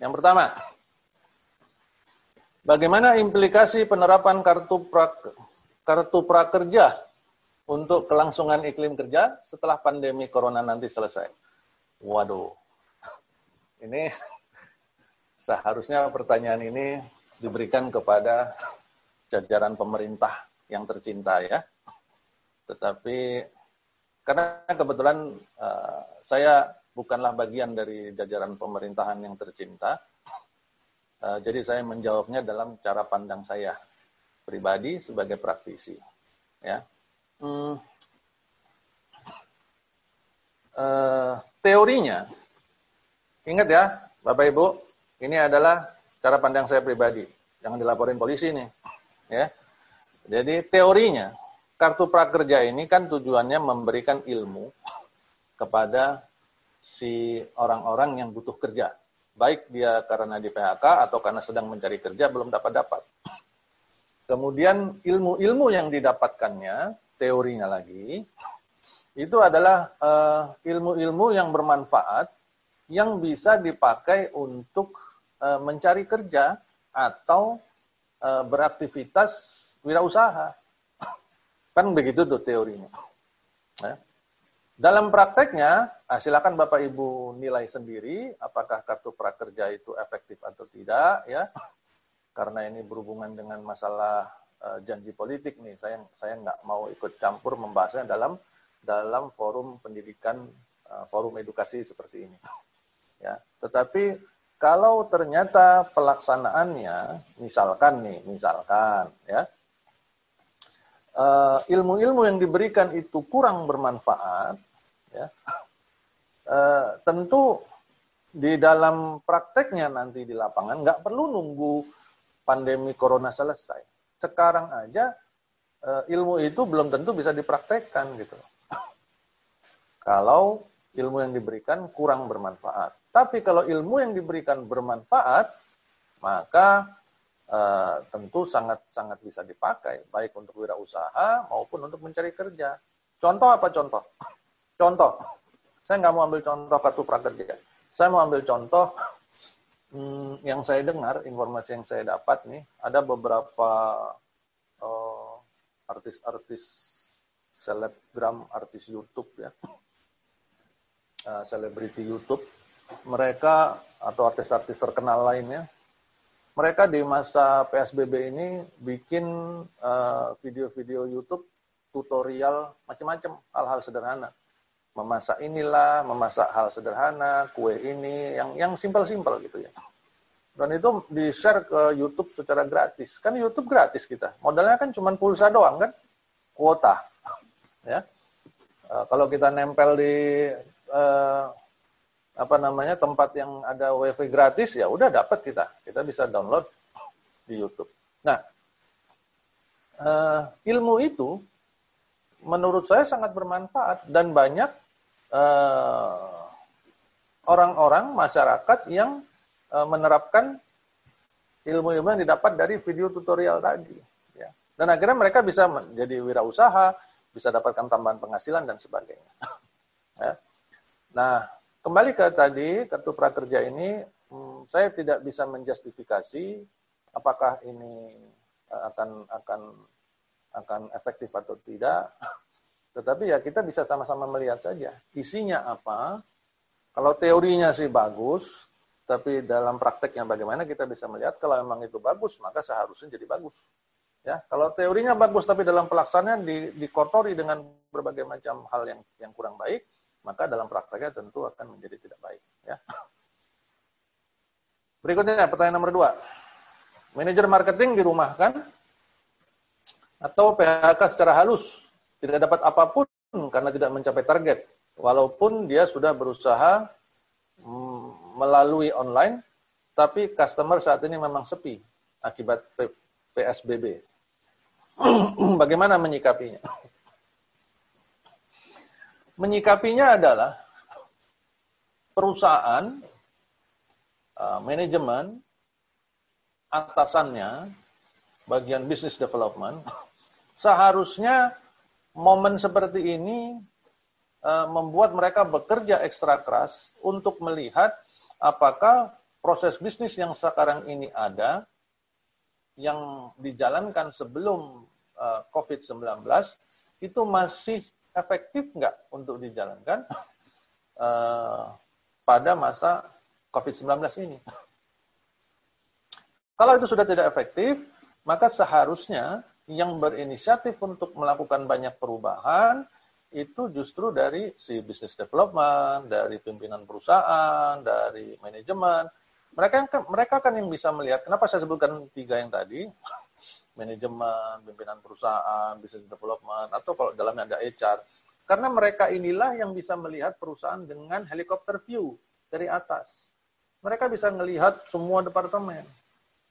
Yang pertama, bagaimana implikasi penerapan kartu pra, kartu prakerja untuk kelangsungan iklim kerja setelah pandemi corona nanti selesai? Waduh, ini seharusnya pertanyaan ini diberikan kepada jajaran pemerintah yang tercinta ya. Tetapi karena kebetulan uh, saya bukanlah bagian dari jajaran pemerintahan yang tercinta, uh, jadi saya menjawabnya dalam cara pandang saya pribadi sebagai praktisi. Ya, hmm. uh, teorinya, ingat ya, Bapak Ibu, ini adalah cara pandang saya pribadi, jangan dilaporin polisi nih, ya. Jadi teorinya kartu prakerja ini kan tujuannya memberikan ilmu kepada si orang-orang yang butuh kerja. Baik dia karena di PHK atau karena sedang mencari kerja belum dapat-dapat. Kemudian ilmu-ilmu yang didapatkannya, teorinya lagi, itu adalah eh, ilmu-ilmu uh, yang bermanfaat yang bisa dipakai untuk uh, mencari kerja atau uh, beraktivitas wirausaha. Kan begitu tuh teorinya. Ya. Dalam prakteknya, nah silakan Bapak Ibu nilai sendiri apakah kartu prakerja itu efektif atau tidak ya. Karena ini berhubungan dengan masalah uh, janji politik nih, saya saya nggak mau ikut campur membahasnya dalam dalam forum pendidikan, uh, forum edukasi seperti ini. Ya, tetapi kalau ternyata pelaksanaannya, misalkan nih, misalkan ya, uh, ilmu-ilmu yang diberikan itu kurang bermanfaat, ya, uh, tentu di dalam prakteknya nanti di lapangan nggak perlu nunggu pandemi corona selesai. Sekarang aja uh, ilmu itu belum tentu bisa dipraktekkan gitu. Kalau ilmu yang diberikan kurang bermanfaat. Tapi kalau ilmu yang diberikan bermanfaat, maka uh, tentu sangat sangat bisa dipakai baik untuk wirausaha maupun untuk mencari kerja. Contoh apa contoh? Contoh, saya nggak mau ambil contoh kartu prakerja. Saya mau ambil contoh hmm, yang saya dengar, informasi yang saya dapat nih, ada beberapa uh, artis-artis selebgram, artis YouTube ya, uh, selebriti YouTube, mereka atau artis-artis terkenal lainnya mereka di masa PSBB ini bikin eh, video-video uh, YouTube tutorial macam-macam hal-hal sederhana. Memasak inilah, memasak hal sederhana, kue ini yang yang simpel-simpel gitu ya. Dan itu di-share ke YouTube secara gratis. Kan YouTube gratis kita. Modalnya kan cuma pulsa doang kan? Kuota. Ya. Uh, kalau kita nempel di uh, apa namanya tempat yang ada wifi gratis ya udah dapat kita kita bisa download di YouTube. Nah uh, ilmu itu menurut saya sangat bermanfaat dan banyak orang-orang masyarakat yang uh, menerapkan ilmu-ilmu yang didapat dari video tutorial tadi. Ya. Dan akhirnya mereka bisa menjadi wirausaha, bisa dapatkan tambahan penghasilan dan sebagainya. ya. Nah, kembali ke tadi kartu prakerja ini, hmm, saya tidak bisa menjustifikasi apakah ini eh, akan akan akan efektif atau tidak. Tetapi ya kita bisa sama-sama melihat saja isinya apa. Kalau teorinya sih bagus, tapi dalam prakteknya bagaimana kita bisa melihat kalau memang itu bagus maka seharusnya jadi bagus. Ya, kalau teorinya bagus tapi dalam pelaksanaannya di, dikotori dengan berbagai macam hal yang yang kurang baik, maka dalam prakteknya tentu akan menjadi tidak baik. Ya. Berikutnya pertanyaan nomor dua. Manajer marketing dirumahkan atau PHK secara halus tidak dapat apa pun karena tidak mencapai target, walaupun dia sudah berusaha mm, melalui online, tapi customer saat ini memang sepi akibat PSBB. Bagaimana menyikapinya? menyikapinya adalah perusahaan, uh, manajemen, atasannya, bagian business development, seharusnya momen seperti ini uh, membuat mereka bekerja ekstra keras untuk melihat apakah proses bisnis yang sekarang ini ada, yang dijalankan sebelum eh, COVID-19, itu masih efektif nggak untuk dijalankan uh, pada masa COVID-19 ini? Kalau itu sudah tidak efektif, maka seharusnya yang berinisiatif untuk melakukan banyak perubahan itu justru dari si business development, dari pimpinan perusahaan, dari manajemen. Mereka kan mereka kan yang bisa melihat. Kenapa saya sebutkan tiga yang tadi? Manajemen, pimpinan perusahaan, business development, atau kalau dalamnya ada HR. Karena mereka inilah yang bisa melihat perusahaan dengan helikopter view dari atas. Mereka bisa melihat semua departemen.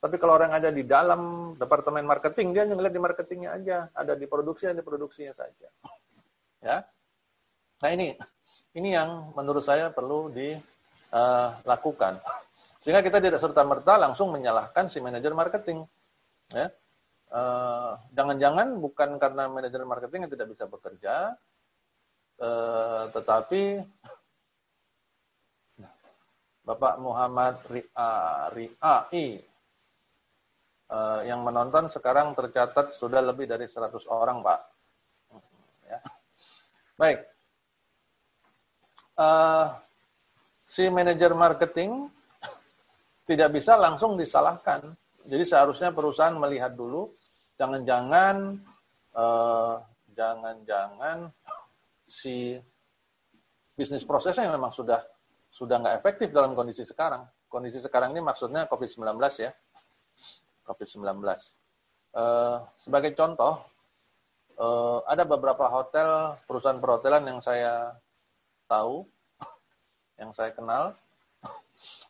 Tapi kalau orang ada di dalam departemen marketing, dia hanya melihat di marketingnya aja. Ada di produksi, ada di produksinya saja. Ya. Nah ini, ini yang menurut saya perlu dilakukan. Uh, Sehingga kita tidak serta-merta langsung menyalahkan si manajer marketing. Ya. Uh, jangan-jangan bukan karena manajer marketing yang tidak bisa bekerja, uh, tetapi Bapak Muhammad Ria, Riai uh, yang menonton sekarang tercatat sudah lebih dari 100 orang, Pak. Ya. Baik. Uh, si manajer marketing tidak bisa langsung disalahkan. Jadi seharusnya perusahaan melihat dulu, jangan-jangan, uh, jangan-jangan si bisnis prosesnya memang sudah sudah nggak efektif dalam kondisi sekarang. Kondisi sekarang ini maksudnya COVID-19 ya. COVID-19. Uh, eh, sebagai contoh, uh, ada beberapa hotel, perusahaan perhotelan yang saya tahu, yang saya kenal,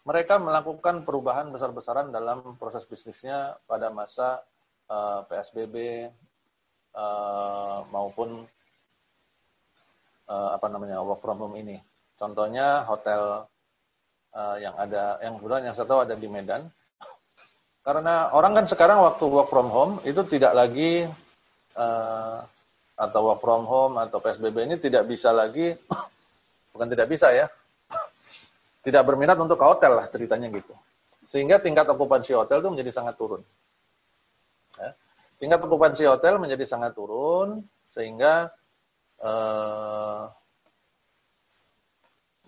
mereka melakukan perubahan besar-besaran dalam proses bisnisnya pada masa eh, PSBB maupun apa namanya work from home ini. Contohnya hotel yang ada, yang kebetulan yang saya tahu ada di Medan, karena orang kan sekarang waktu work from home itu tidak lagi uh, atau work from home atau PSBB ini tidak bisa lagi, bukan tidak bisa ya, tidak berminat untuk ke hotel lah ceritanya gitu. Sehingga tingkat okupansi hotel itu menjadi sangat turun. Ya. Tingkat okupansi hotel menjadi sangat turun sehingga uh,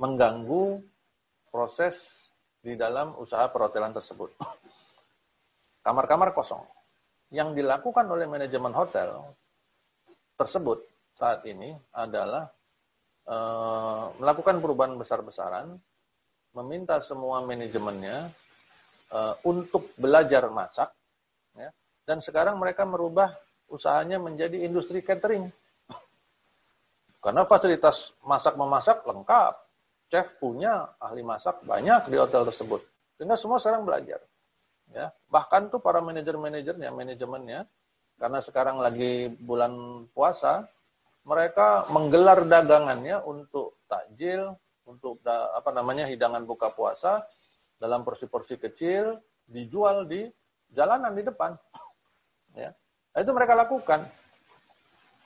mengganggu proses di dalam usaha perhotelan tersebut kamar-kamar kosong. Yang dilakukan oleh manajemen hotel tersebut saat ini adalah e, melakukan perubahan besar-besaran, meminta semua manajemennya e, untuk belajar masak, ya, dan sekarang mereka merubah usahanya menjadi industri catering. Karena fasilitas masak-memasak lengkap. Chef punya, ahli masak banyak di hotel tersebut. Sehingga semua sekarang belajar. Ya, bahkan tuh para manajer-manajernya, manajemennya, karena sekarang lagi bulan puasa, mereka menggelar dagangannya untuk takjil, untuk apa namanya hidangan buka puasa dalam porsi-porsi kecil dijual di jalanan di depan. Ya, nah, itu mereka lakukan.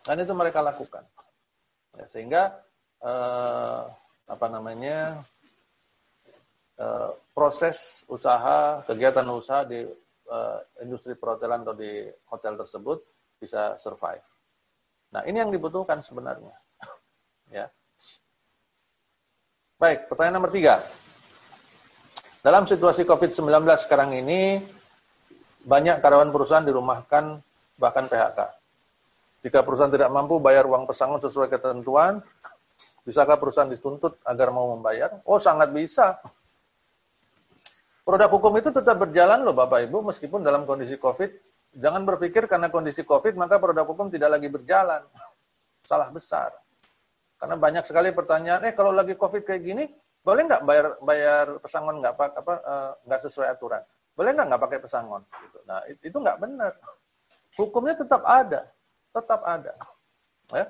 Dan itu mereka lakukan. Ya, sehingga eh, apa namanya Eh, proses usaha, kegiatan usaha di uh, industri perhotelan atau di hotel tersebut bisa survive. Nah, ini yang dibutuhkan sebenarnya. ya. Baik, pertanyaan nomor tiga. Dalam situasi COVID-19 sekarang ini, banyak karyawan perusahaan dirumahkan, bahkan PHK. Jika perusahaan tidak mampu bayar uang pesangon sesuai ketentuan, bisakah perusahaan dituntut agar mau membayar? Oh, sangat bisa. Produk hukum itu tetap berjalan loh Bapak Ibu meskipun dalam kondisi COVID. Jangan berpikir karena kondisi COVID maka produk hukum tidak lagi berjalan. Salah besar. Karena banyak sekali pertanyaan, eh kalau lagi COVID kayak gini, boleh nggak bayar bayar pesangon nggak apa apa uh, nggak sesuai aturan? Boleh nggak nggak pakai pesangon? Gitu. Nah itu nggak benar. Hukumnya tetap ada, tetap ada. Ya.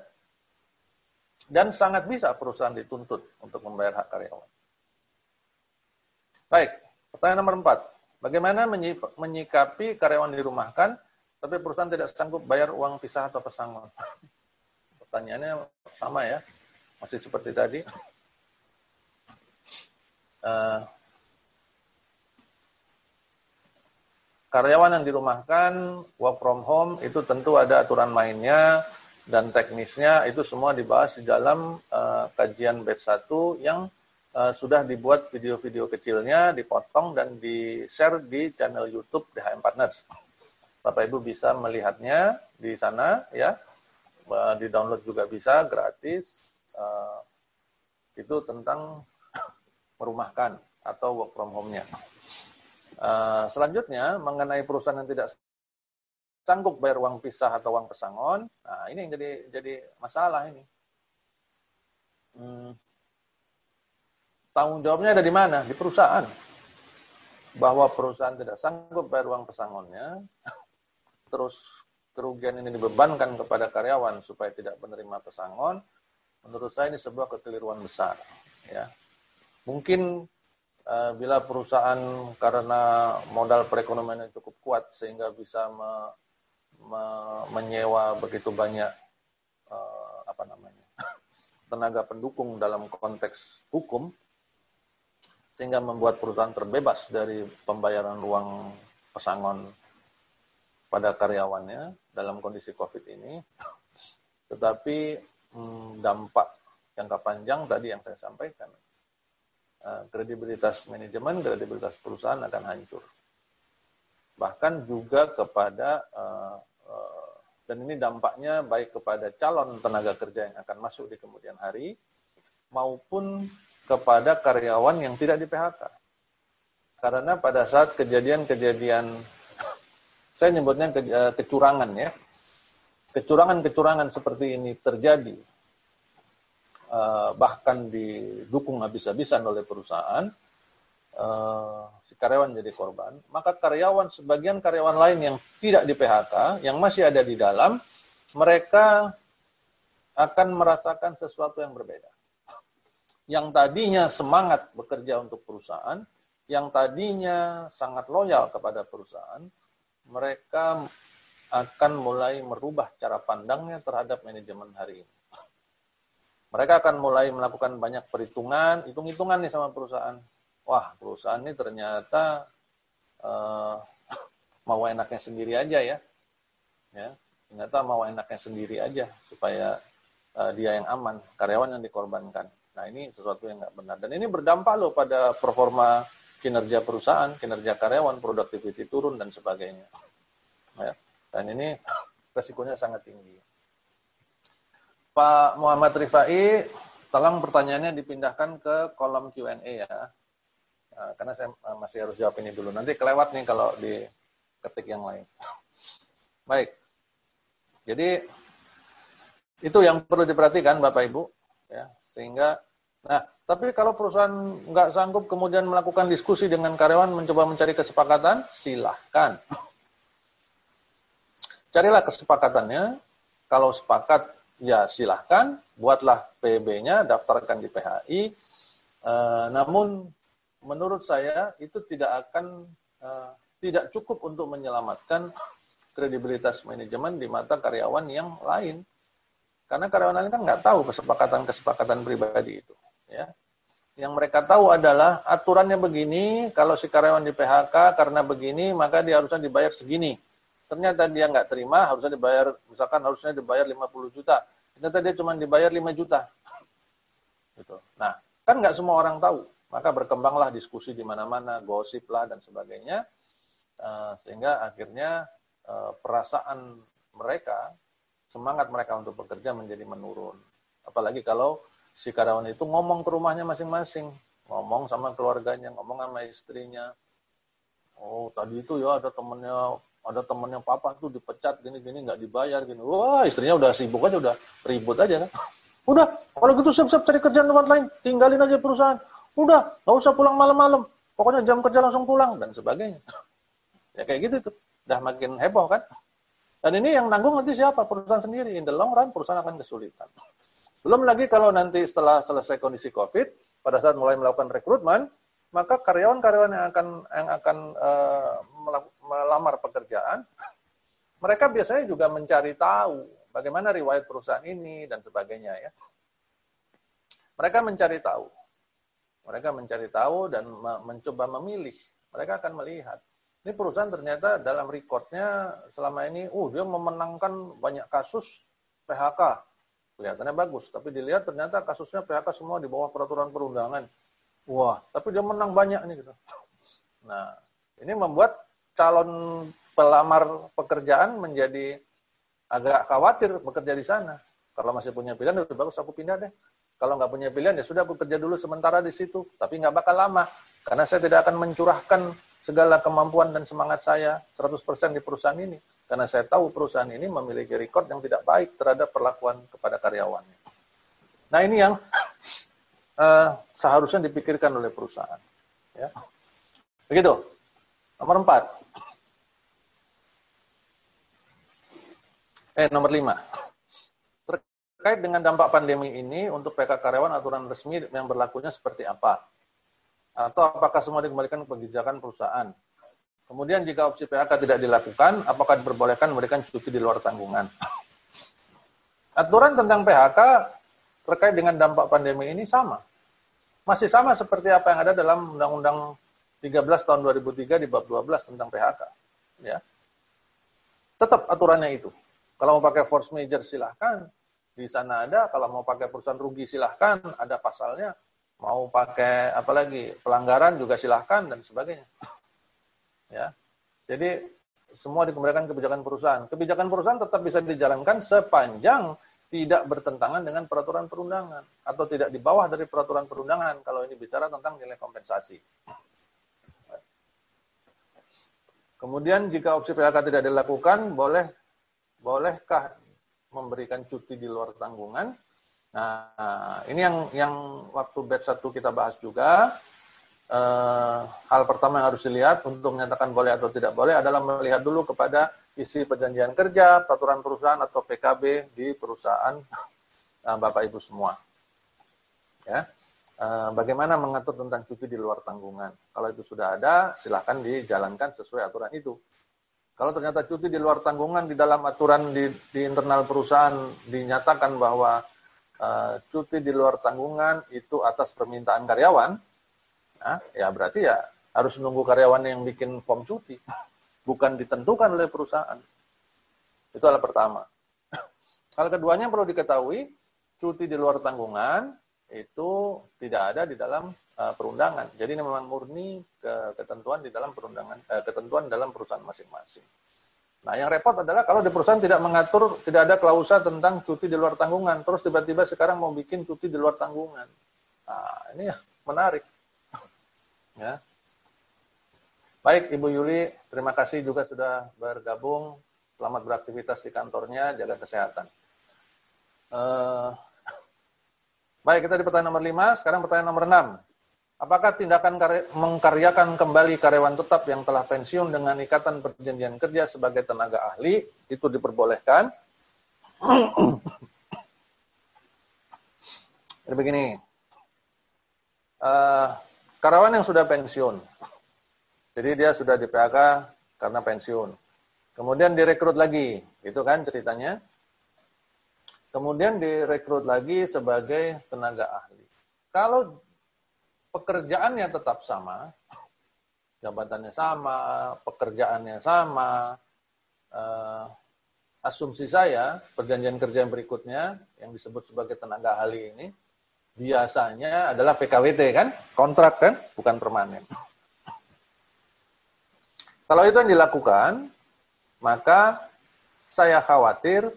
Dan sangat bisa perusahaan dituntut untuk membayar hak karyawan. Baik, Pertanyaan nomor empat. Bagaimana menyikapi karyawan dirumahkan, tapi perusahaan tidak sanggup bayar uang pisah atau pesangon? Pertanyaannya sama ya, masih seperti tadi. Uh, karyawan yang dirumahkan work from home itu tentu ada aturan mainnya dan teknisnya itu semua dibahas di dalam uh, kajian batch 1 yang uh, sudah dibuat video-video kecilnya, dipotong dan di-share di channel YouTube DHM Partners. Bapak Ibu bisa melihatnya di sana ya. Uh, di-download juga bisa gratis. Uh, itu tentang merumahkan atau work from home-nya. Selanjutnya mengenai perusahaan yang tidak sanggup bayar uang pisah atau uang pesangon, nah ini yang jadi jadi masalah ini. Hmm, tanggung jawabnya ada di mana? Di perusahaan. Bahwa perusahaan tidak sanggup bayar uang pesangonnya, terus kerugian ini dibebankan kepada karyawan supaya tidak menerima pesangon, menurut saya ini sebuah kekeliruan besar. Ya, mungkin uh, bila perusahaan karena modal perekonomian yang cukup kuat sehingga bisa me, me, menyewa begitu banyak uh, apa namanya tenaga pendukung dalam konteks hukum sehingga membuat perusahaan terbebas dari pembayaran uang pesangon pada karyawannya dalam kondisi COVID ini. Tetapi hmm, dampak jangka panjang tadi yang saya sampaikan, uh, kredibilitas manajemen, kredibilitas perusahaan akan hancur. Bahkan juga kepada uh, uh, dan ini dampaknya baik kepada calon tenaga kerja yang akan masuk di kemudian hari maupun kepada karyawan yang tidak di PHK. Karena pada saat kejadian-kejadian, saya nyebutnya eh, kecurangan ya, kecurangan-kecurangan seperti ini terjadi, eh, bahkan didukung habis-habisan oleh perusahaan, eh, si karyawan jadi korban, maka karyawan, sebagian karyawan lain yang tidak di PHK, yang masih ada di dalam, mereka akan merasakan sesuatu yang berbeda yang tadinya semangat bekerja untuk perusahaan, yang tadinya sangat loyal kepada perusahaan, mereka akan mulai merubah cara pandangnya terhadap manajemen hari ini. Mereka akan mulai melakukan banyak perhitungan, hitung-hitungan nih sama perusahaan. Wah, perusahaan ini ternyata uh, mau enaknya sendiri aja ya. Ya, ternyata mau enaknya sendiri aja supaya uh, dia yang aman, karyawan yang dikorbankan. Nah ini sesuatu yang nggak benar. Dan ini berdampak loh pada performa kinerja perusahaan, kinerja karyawan, productivity turun dan sebagainya. Ya. Dan ini resikonya sangat tinggi. Pak Muhammad Rifai, tolong pertanyaannya dipindahkan ke kolom Q&A ya. Nah, karena saya masih harus jawab ini dulu. Nanti kelewat nih kalau di ketik yang lain. Baik. Jadi itu yang perlu diperhatikan Bapak Ibu ya sehingga, nah, tapi kalau perusahaan nggak sanggup kemudian melakukan diskusi dengan karyawan mencoba mencari kesepakatan, silahkan. Carilah kesepakatannya. Kalau sepakat, ya silahkan. Buatlah PB-nya, daftarkan di PHI. E, eh, namun, menurut saya itu tidak akan e, tidak cukup untuk menyelamatkan kredibilitas manajemen di mata karyawan yang lain. Karena karyawan lain kan nggak tahu kesepakatan-kesepakatan pribadi itu. Ya. Yang mereka tahu adalah aturannya begini, kalau si karyawan di PHK karena begini, maka dia harusnya dibayar segini. Ternyata dia nggak terima, harusnya dibayar, misalkan harusnya dibayar 50 juta. Ternyata dia cuma dibayar 5 juta. Gitu. Nah, kan nggak semua orang tahu. Maka berkembanglah diskusi di mana-mana, gosip lah dan sebagainya. Eh, sehingga akhirnya eh, perasaan mereka semangat mereka untuk bekerja menjadi menurun. Apalagi kalau si karyawan itu ngomong ke rumahnya masing-masing, ngomong sama keluarganya, ngomong sama istrinya. Oh, tadi itu ya ada temennya ada temennya papa tuh dipecat gini-gini nggak dibayar gini. Wah, istrinya udah sibuk aja udah ribut aja kan. Udah, kalau gitu siap-siap cari kerjaan tempat lain, tinggalin aja perusahaan. Udah, nggak usah pulang malam-malam. Pokoknya jam kerja langsung pulang dan sebagainya. Ya kayak gitu tuh. Udah makin heboh kan. Dan ini yang nanggung nanti siapa? Perusahaan sendiri. In the long run, perusahaan akan kesulitan. Belum lagi kalau nanti setelah selesai kondisi COVID, pada saat mulai melakukan rekrutmen, maka karyawan-karyawan yang akan yang akan uh, melamar pekerjaan, mereka biasanya juga mencari tahu bagaimana riwayat perusahaan ini dan sebagainya ya. Mereka mencari tahu. Mereka mencari tahu dan mencoba memilih. Mereka akan melihat Ini perusahaan ternyata dalam recordnya selama ini, uh dia memenangkan banyak kasus PHK. Kelihatannya bagus, tapi dilihat ternyata kasusnya PHK semua di bawah peraturan perundangan. Wah, tapi dia menang banyak nih gitu. Nah, ini membuat calon pelamar pekerjaan menjadi agak khawatir bekerja di sana. Kalau masih punya pilihan, lebih bagus aku pindah deh. Kalau nggak punya pilihan, ya sudah aku kerja dulu sementara di situ. Tapi nggak bakal lama. Karena saya tidak akan mencurahkan segala kemampuan dan semangat saya 100% di perusahaan ini. Karena saya tahu perusahaan ini memiliki rekod yang tidak baik terhadap perlakuan kepada karyawannya. Nah ini yang uh, seharusnya dipikirkan oleh perusahaan. Ya. Begitu. Nomor empat. Eh, nomor lima. Terkait dengan dampak pandemi ini, untuk PK karyawan aturan resmi yang berlakunya seperti apa? atau apakah semua dikembalikan ke kebijakan perusahaan. Kemudian jika opsi PHK tidak dilakukan, apakah diperbolehkan memberikan cuti di luar tanggungan? Aturan tentang PHK terkait dengan dampak pandemi ini sama. Masih sama seperti apa yang ada dalam Undang-Undang 13 tahun 2003 di bab 12 tentang PHK. Ya. Tetap aturannya itu. Kalau mau pakai force major silahkan, di sana ada. Kalau mau pakai perusahaan rugi silahkan, ada pasalnya mau pakai apa lagi pelanggaran juga silahkan dan sebagainya ya. Jadi semua dikembalikan kebijakan perusahaan. Kebijakan perusahaan tetap bisa dijalankan sepanjang tidak bertentangan dengan peraturan perundangan atau tidak di bawah dari peraturan perundangan kalau ini bicara tentang nilai kompensasi. Kemudian jika opsi PHK tidak dilakukan boleh bolehkah memberikan cuti di luar tanggungan? Nah, ini yang yang waktu batch satu kita bahas juga. Eh, hal pertama yang harus dilihat untuk menyatakan boleh atau tidak boleh adalah melihat dulu kepada isi perjanjian kerja, peraturan perusahaan atau PKB di perusahaan eh, Bapak Ibu semua. Ya. Eh, bagaimana mengatur tentang cuti di luar tanggungan? Kalau itu sudah ada, silahkan dijalankan sesuai aturan itu. Kalau ternyata cuti di luar tanggungan di dalam aturan di, di internal perusahaan dinyatakan bahwa uh, cuti di luar tanggungan itu atas permintaan karyawan, nah, ya berarti ya harus nunggu karyawan yang bikin form cuti, bukan ditentukan oleh perusahaan. Itu hal pertama. Hal keduanya perlu diketahui, cuti di luar tanggungan itu tidak ada di dalam uh, perundangan. Jadi ini memang murni ke ketentuan di dalam perundangan, uh, ketentuan dalam perusahaan masing-masing. Nah, yang repot adalah kalau di perusahaan tidak mengatur, tidak ada klausa tentang cuti di luar tanggungan, terus tiba-tiba sekarang mau bikin cuti di luar tanggungan. Nah, ini menarik. Ya. Baik, Ibu Yuli, terima kasih juga sudah bergabung. Selamat beraktivitas di kantornya, jaga kesehatan. Uh, baik, kita di pertanyaan nomor 5, sekarang pertanyaan nomor 6. Apakah tindakan mengkaryakan kembali karyawan tetap yang telah pensiun dengan ikatan perjanjian kerja sebagai tenaga ahli itu diperbolehkan? Jadi begini, uh, karyawan yang sudah pensiun, jadi dia sudah di PHK karena pensiun, kemudian direkrut lagi, itu kan ceritanya. Kemudian direkrut lagi sebagai tenaga ahli. Kalau pekerjaannya tetap sama, jabatannya sama, pekerjaannya sama, uh, asumsi saya perjanjian kerja yang berikutnya yang disebut sebagai tenaga ahli ini biasanya adalah PKWT kan, kontrak kan, bukan permanen. Kalau itu yang dilakukan, maka saya khawatir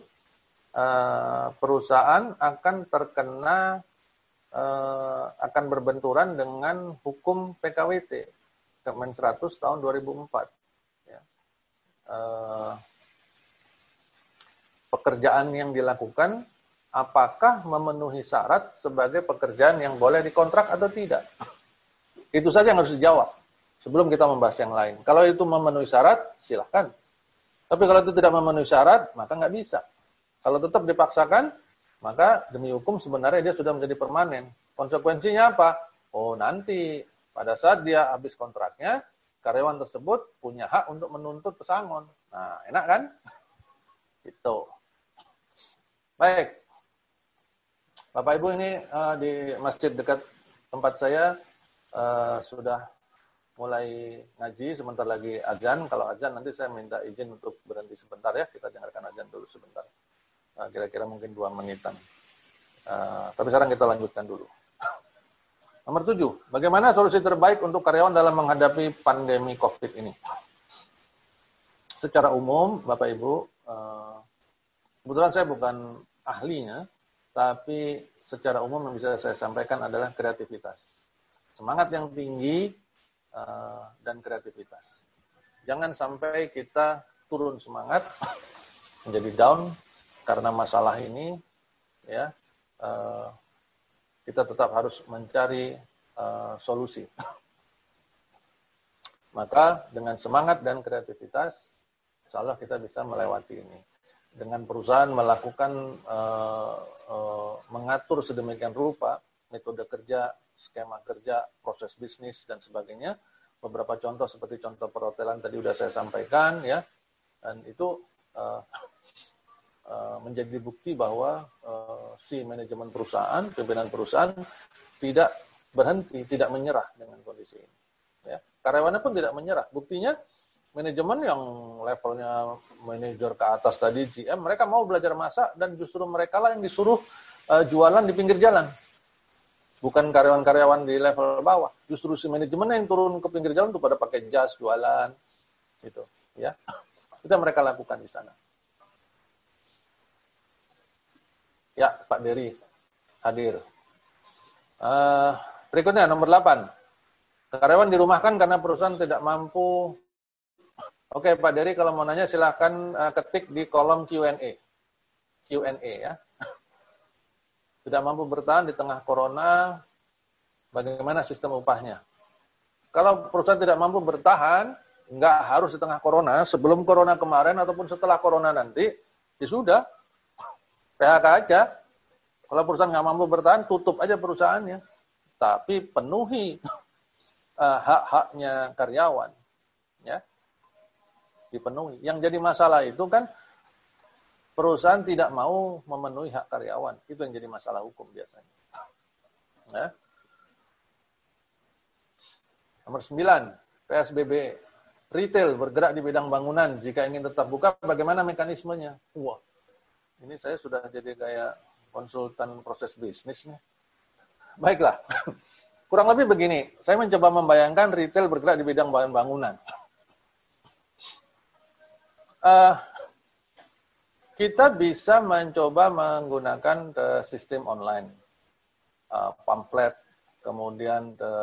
uh, perusahaan akan terkena uh, akan berbenturan dengan hukum PKWT Kemen 100 tahun 2004. Ya. Uh, pekerjaan yang dilakukan apakah memenuhi syarat sebagai pekerjaan yang boleh dikontrak atau tidak? Itu saja yang harus dijawab sebelum kita membahas yang lain. Kalau itu memenuhi syarat, silahkan. Tapi kalau itu tidak memenuhi syarat, maka nggak bisa. Kalau tetap dipaksakan, maka demi hukum sebenarnya dia sudah menjadi permanen. Konsekuensinya apa? Oh nanti pada saat dia habis kontraknya, karyawan tersebut punya hak untuk menuntut pesangon. Nah, enak kan? Itu. Baik. Bapak Ibu ini uh, di masjid dekat tempat saya uh, sudah mulai ngaji sebentar lagi azan. Kalau azan nanti saya minta izin untuk berhenti sebentar ya. Kita dengarkan azan dulu sebentar. Nah, kira-kira mungkin dua menitan. Uh, tapi sekarang kita lanjutkan dulu. Nomor tujuh, bagaimana solusi terbaik untuk karyawan dalam menghadapi pandemi COVID ini? Secara umum, Bapak Ibu, uh, kebetulan saya bukan ahlinya, tapi secara umum yang bisa saya sampaikan adalah kreativitas. Semangat yang tinggi uh, dan kreativitas. Jangan sampai kita turun semangat, menjadi down karena masalah ini, ya. Uh, kita tetap harus mencari uh, solusi. Maka dengan semangat dan kreativitas, insya Allah kita bisa melewati ini. Dengan perusahaan melakukan uh, uh, mengatur sedemikian rupa metode kerja, skema kerja, proses bisnis dan sebagainya. Beberapa contoh seperti contoh perhotelan tadi sudah saya sampaikan ya, dan itu uh, Eh, menjadi bukti bahwa uh, si manajemen perusahaan, pimpinan perusahaan tidak berhenti, tidak menyerah dengan kondisi ini. Ya. Karyawannya pun tidak menyerah. Buktinya manajemen yang levelnya manajer ke atas tadi GM, mereka mau belajar masak dan justru mereka lah yang disuruh uh, jualan di pinggir jalan. Bukan karyawan-karyawan di level bawah. Justru si manajemen yang turun ke pinggir jalan untuk pada pakai jas jualan gitu, ya. Itu yang mereka lakukan di sana. Ya, Pak Dery hadir. Uh, berikutnya nomor 8. Karyawan dirumahkan karena perusahaan tidak mampu. Oke, Pak Dery kalau mau nanya silahkan uh, ketik di kolom Q&A. Q&A ya. Tidak mampu bertahan di tengah corona, bagaimana sistem upahnya? Kalau perusahaan tidak mampu bertahan, nggak harus di tengah corona, sebelum corona kemarin ataupun setelah corona nanti, ya sudah, PHK aja. Kalau perusahaan nggak mampu bertahan, tutup aja perusahaannya. Tapi penuhi uh, hak-haknya karyawan. ya Dipenuhi. Yang jadi masalah itu kan perusahaan tidak mau memenuhi hak karyawan. Itu yang jadi masalah hukum biasanya. Ya. Nomor 9, PSBB. Retail bergerak di bidang bangunan. Jika ingin tetap buka, bagaimana mekanismenya? Wah, ini saya sudah jadi kayak konsultan proses bisnis nih. Baiklah. Kurang lebih begini, saya mencoba membayangkan retail bergerak di bidang bahan bangunan. Uh, kita bisa mencoba menggunakan the sistem online, uh, pamflet, kemudian the,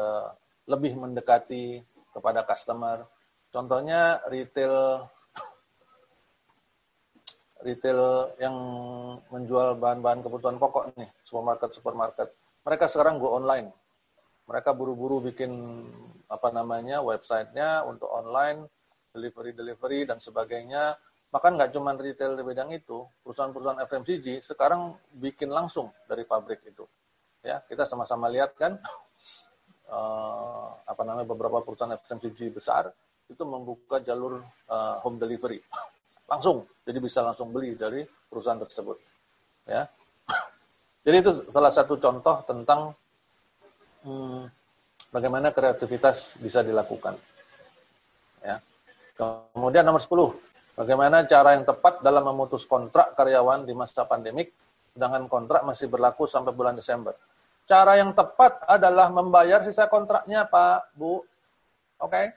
lebih mendekati kepada customer. Contohnya retail retail yang menjual bahan-bahan kebutuhan pokok nih, supermarket-supermarket. Mereka sekarang go online. Mereka buru-buru bikin apa namanya websitenya untuk online, delivery-delivery dan sebagainya. Maka nggak cuma retail di bidang itu, perusahaan-perusahaan FMCG sekarang bikin langsung dari pabrik itu. Ya, kita sama-sama lihat kan, uh, apa namanya beberapa perusahaan FMCG besar itu membuka jalur uh, home delivery. Langsung jadi bisa langsung beli dari perusahaan tersebut. Ya. Jadi itu salah satu contoh tentang hmm, bagaimana kreativitas bisa dilakukan. Ya kemudian nomor 10 bagaimana cara yang tepat dalam memutus kontrak karyawan di masa pandemik sedangkan kontrak masih berlaku sampai bulan Desember cara yang tepat adalah membayar sisa kontraknya Pak Bu oke okay?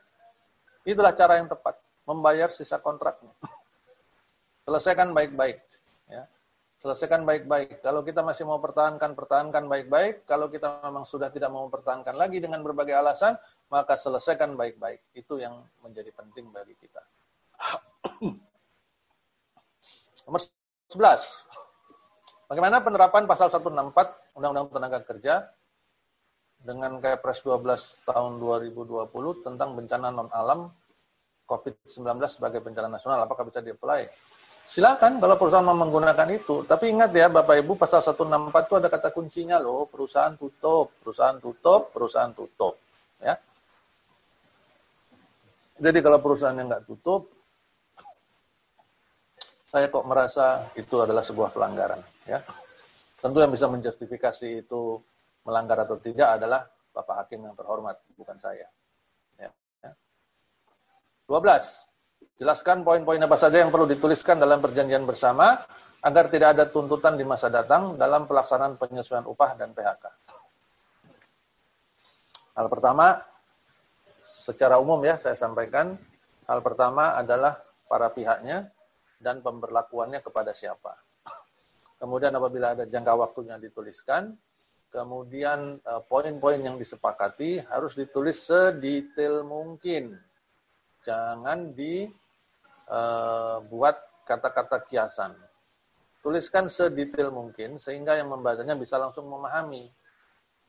itulah cara yang tepat membayar sisa kontraknya selesaikan baik-baik. Ya. Selesaikan baik-baik. Kalau kita masih mau pertahankan, pertahankan baik-baik. Kalau kita memang sudah tidak mau pertahankan lagi dengan berbagai alasan, maka selesaikan baik-baik. Itu yang menjadi penting bagi kita. Nomor 11. Bagaimana penerapan pasal 164 Undang-Undang Tenaga Kerja dengan Kepres 12 tahun 2020 tentang bencana non-alam COVID-19 sebagai bencana nasional, apakah bisa di-apply? Silakan kalau perusahaan mau menggunakan itu. Tapi ingat ya Bapak Ibu pasal 164 itu ada kata kuncinya loh, perusahaan tutup, perusahaan tutup, perusahaan tutup. Ya. Jadi kalau perusahaan yang nggak tutup, saya kok merasa itu adalah sebuah pelanggaran. Ya. Tentu yang bisa menjustifikasi itu melanggar atau tidak adalah Bapak Hakim yang terhormat, bukan saya. 12. Jelaskan poin-poin apa saja yang perlu dituliskan dalam perjanjian bersama agar tidak ada tuntutan di masa datang dalam pelaksanaan penyesuaian upah dan PHK. Hal pertama, secara umum ya saya sampaikan, hal pertama adalah para pihaknya dan pemberlakuannya kepada siapa. Kemudian apabila ada jangka waktunya dituliskan, kemudian eh, poin-poin yang disepakati harus ditulis sedetail mungkin. Jangan dibuat eh, kata-kata kiasan. Tuliskan sedetail mungkin sehingga yang membacanya bisa langsung memahami.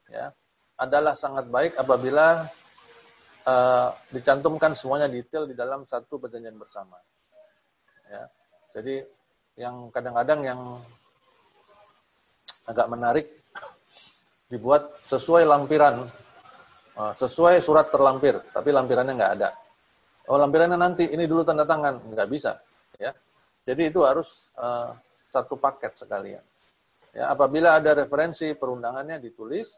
Ya, adalah sangat baik apabila uh, dicantumkan semuanya detail di dalam satu perjanjian bersama. Ya, jadi yang kadang-kadang yang agak menarik dibuat sesuai lampiran, uh, sesuai surat terlampir, tapi lampirannya nggak ada. Oh lampirannya nanti, ini dulu tanda tangan, nggak bisa. Ya, jadi itu harus uh, satu paket sekalian. Ya, apabila ada referensi perundangannya ditulis,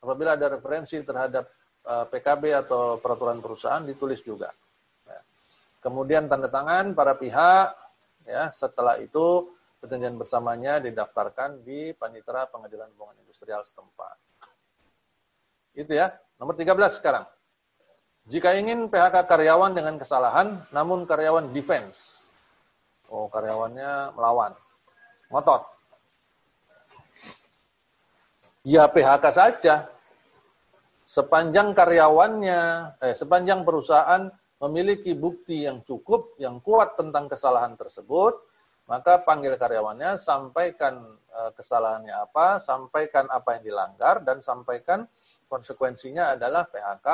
apabila ada referensi terhadap PKB atau peraturan perusahaan ditulis juga. Ya. Kemudian tanda tangan para pihak, ya setelah itu perjanjian bersamanya didaftarkan di Panitera Pengadilan Hubungan Industrial setempat. Itu ya. Nomor 13 sekarang. Jika ingin PHK karyawan dengan kesalahan, namun karyawan defense. Oh, karyawannya melawan. Ngotot. Ya PHK saja. Sepanjang karyawannya, eh, sepanjang perusahaan memiliki bukti yang cukup, yang kuat tentang kesalahan tersebut, maka panggil karyawannya, sampaikan e, kesalahannya apa, sampaikan apa yang dilanggar, dan sampaikan konsekuensinya adalah PHK.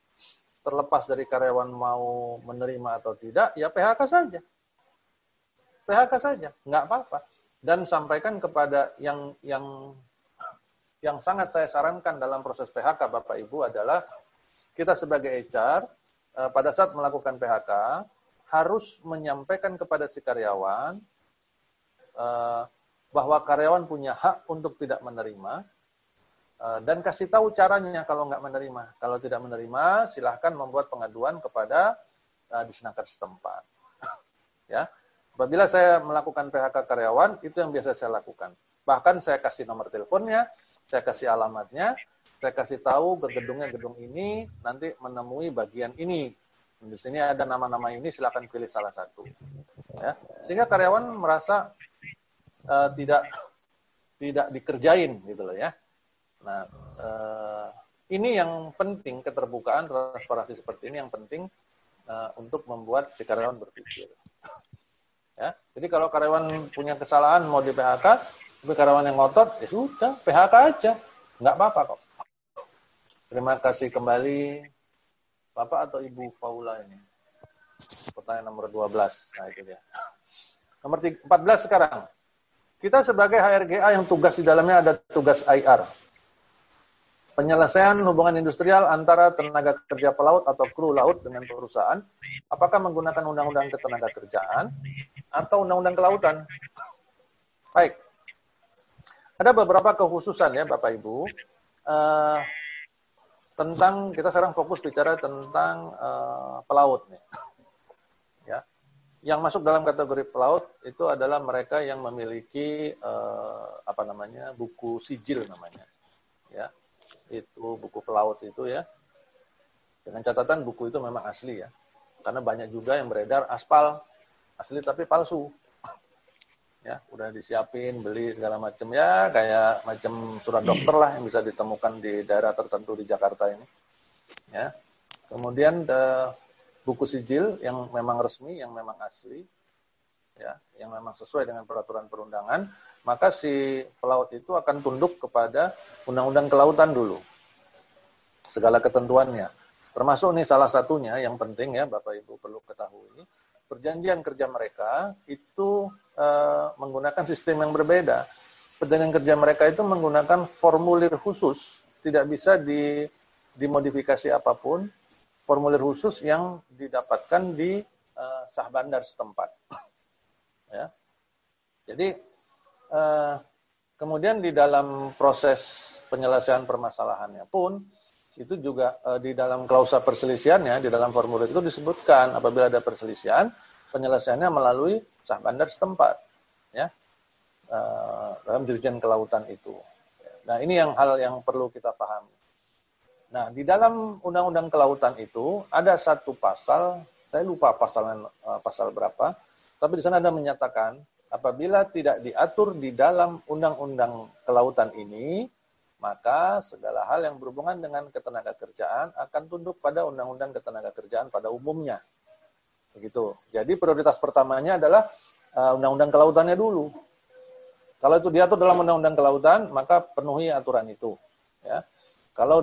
Terlepas dari karyawan mau menerima atau tidak, ya PHK saja. PHK saja, nggak apa-apa. Dan sampaikan kepada yang yang yang sangat saya sarankan dalam proses PHK Bapak Ibu adalah kita sebagai HR e, pada saat melakukan PHK harus menyampaikan kepada si karyawan uh, bahwa karyawan punya hak untuk tidak menerima uh, dan kasih tahu caranya kalau nggak menerima. Kalau tidak menerima, silahkan membuat pengaduan kepada uh, disnaker setempat. ya, apabila saya melakukan PHK karyawan, itu yang biasa saya lakukan. Bahkan saya kasih nomor teleponnya, saya kasih alamatnya, saya kasih tahu ke gedungnya gedung ini nanti menemui bagian ini di sini ada nama-nama ini, silakan pilih salah satu. Ya. Sehingga karyawan merasa uh, tidak tidak dikerjain gitu loh ya. Nah, uh, ini yang penting keterbukaan transparansi seperti ini yang penting uh, untuk membuat si karyawan berpikir. Ya, jadi kalau karyawan punya kesalahan mau di PHK, tapi karyawan yang ngotot, ya sudah PHK aja, nggak apa-apa kok. Terima kasih kembali Bapak atau Ibu Paula ini? Pertanyaan nomor 12. Nah, itu dia. Nomor 14 sekarang. Kita sebagai HRGA yang tugas di dalamnya ada tugas IR. Penyelesaian hubungan industrial antara tenaga kerja pelaut atau kru laut dengan perusahaan, apakah menggunakan undang-undang ketenaga kerjaan atau undang-undang kelautan? Baik. Ada beberapa kekhususan ya Bapak Ibu. Uh, tentang kita sekarang fokus bicara tentang uh, pelaut nih. Ya. Yang masuk dalam kategori pelaut itu adalah mereka yang memiliki uh, apa namanya? buku sijil namanya. Ya. Itu buku pelaut itu ya. Dengan catatan buku itu memang asli ya. Karena banyak juga yang beredar aspal asli tapi palsu ya udah disiapin beli segala macam ya kayak macam surat dokter lah yang bisa ditemukan di daerah tertentu di Jakarta ini. Ya. Kemudian the buku sijil yang memang resmi yang memang asli ya yang memang sesuai dengan peraturan perundangan maka si pelaut itu akan tunduk kepada undang-undang kelautan dulu. Segala ketentuannya. Termasuk nih salah satunya yang penting ya Bapak Ibu perlu ketahui perjanjian kerja mereka itu uh, menggunakan sistem yang berbeda. Perjanjian kerja mereka itu menggunakan formulir khusus, tidak bisa di, dimodifikasi apa pun. Formulir khusus yang didapatkan di uh, sah bandar setempat. ya. Jadi uh, kemudian di dalam proses penyelesaian permasalahannya pun itu juga uh, di dalam klausa perselisihannya di dalam formulir itu disebutkan apabila ada perselisihan penyelesaiannya melalui sah bandar setempat ya uh, dalam dirjen kelautan itu. Nah ini yang hal yang perlu kita pahami. Nah di dalam undang-undang kelautan itu ada satu pasal saya lupa pasal uh, pasal berapa tapi di sana ada menyatakan apabila tidak diatur di dalam undang-undang kelautan ini maka segala hal yang berhubungan dengan ketenaga kerjaan akan tunduk pada undang-undang ketenaga kerjaan pada umumnya. Begitu. Jadi prioritas pertamanya adalah uh, undang-undang kelautannya dulu. Kalau itu diatur dalam undang-undang kelautan, maka penuhi aturan itu. Ya. Kalau di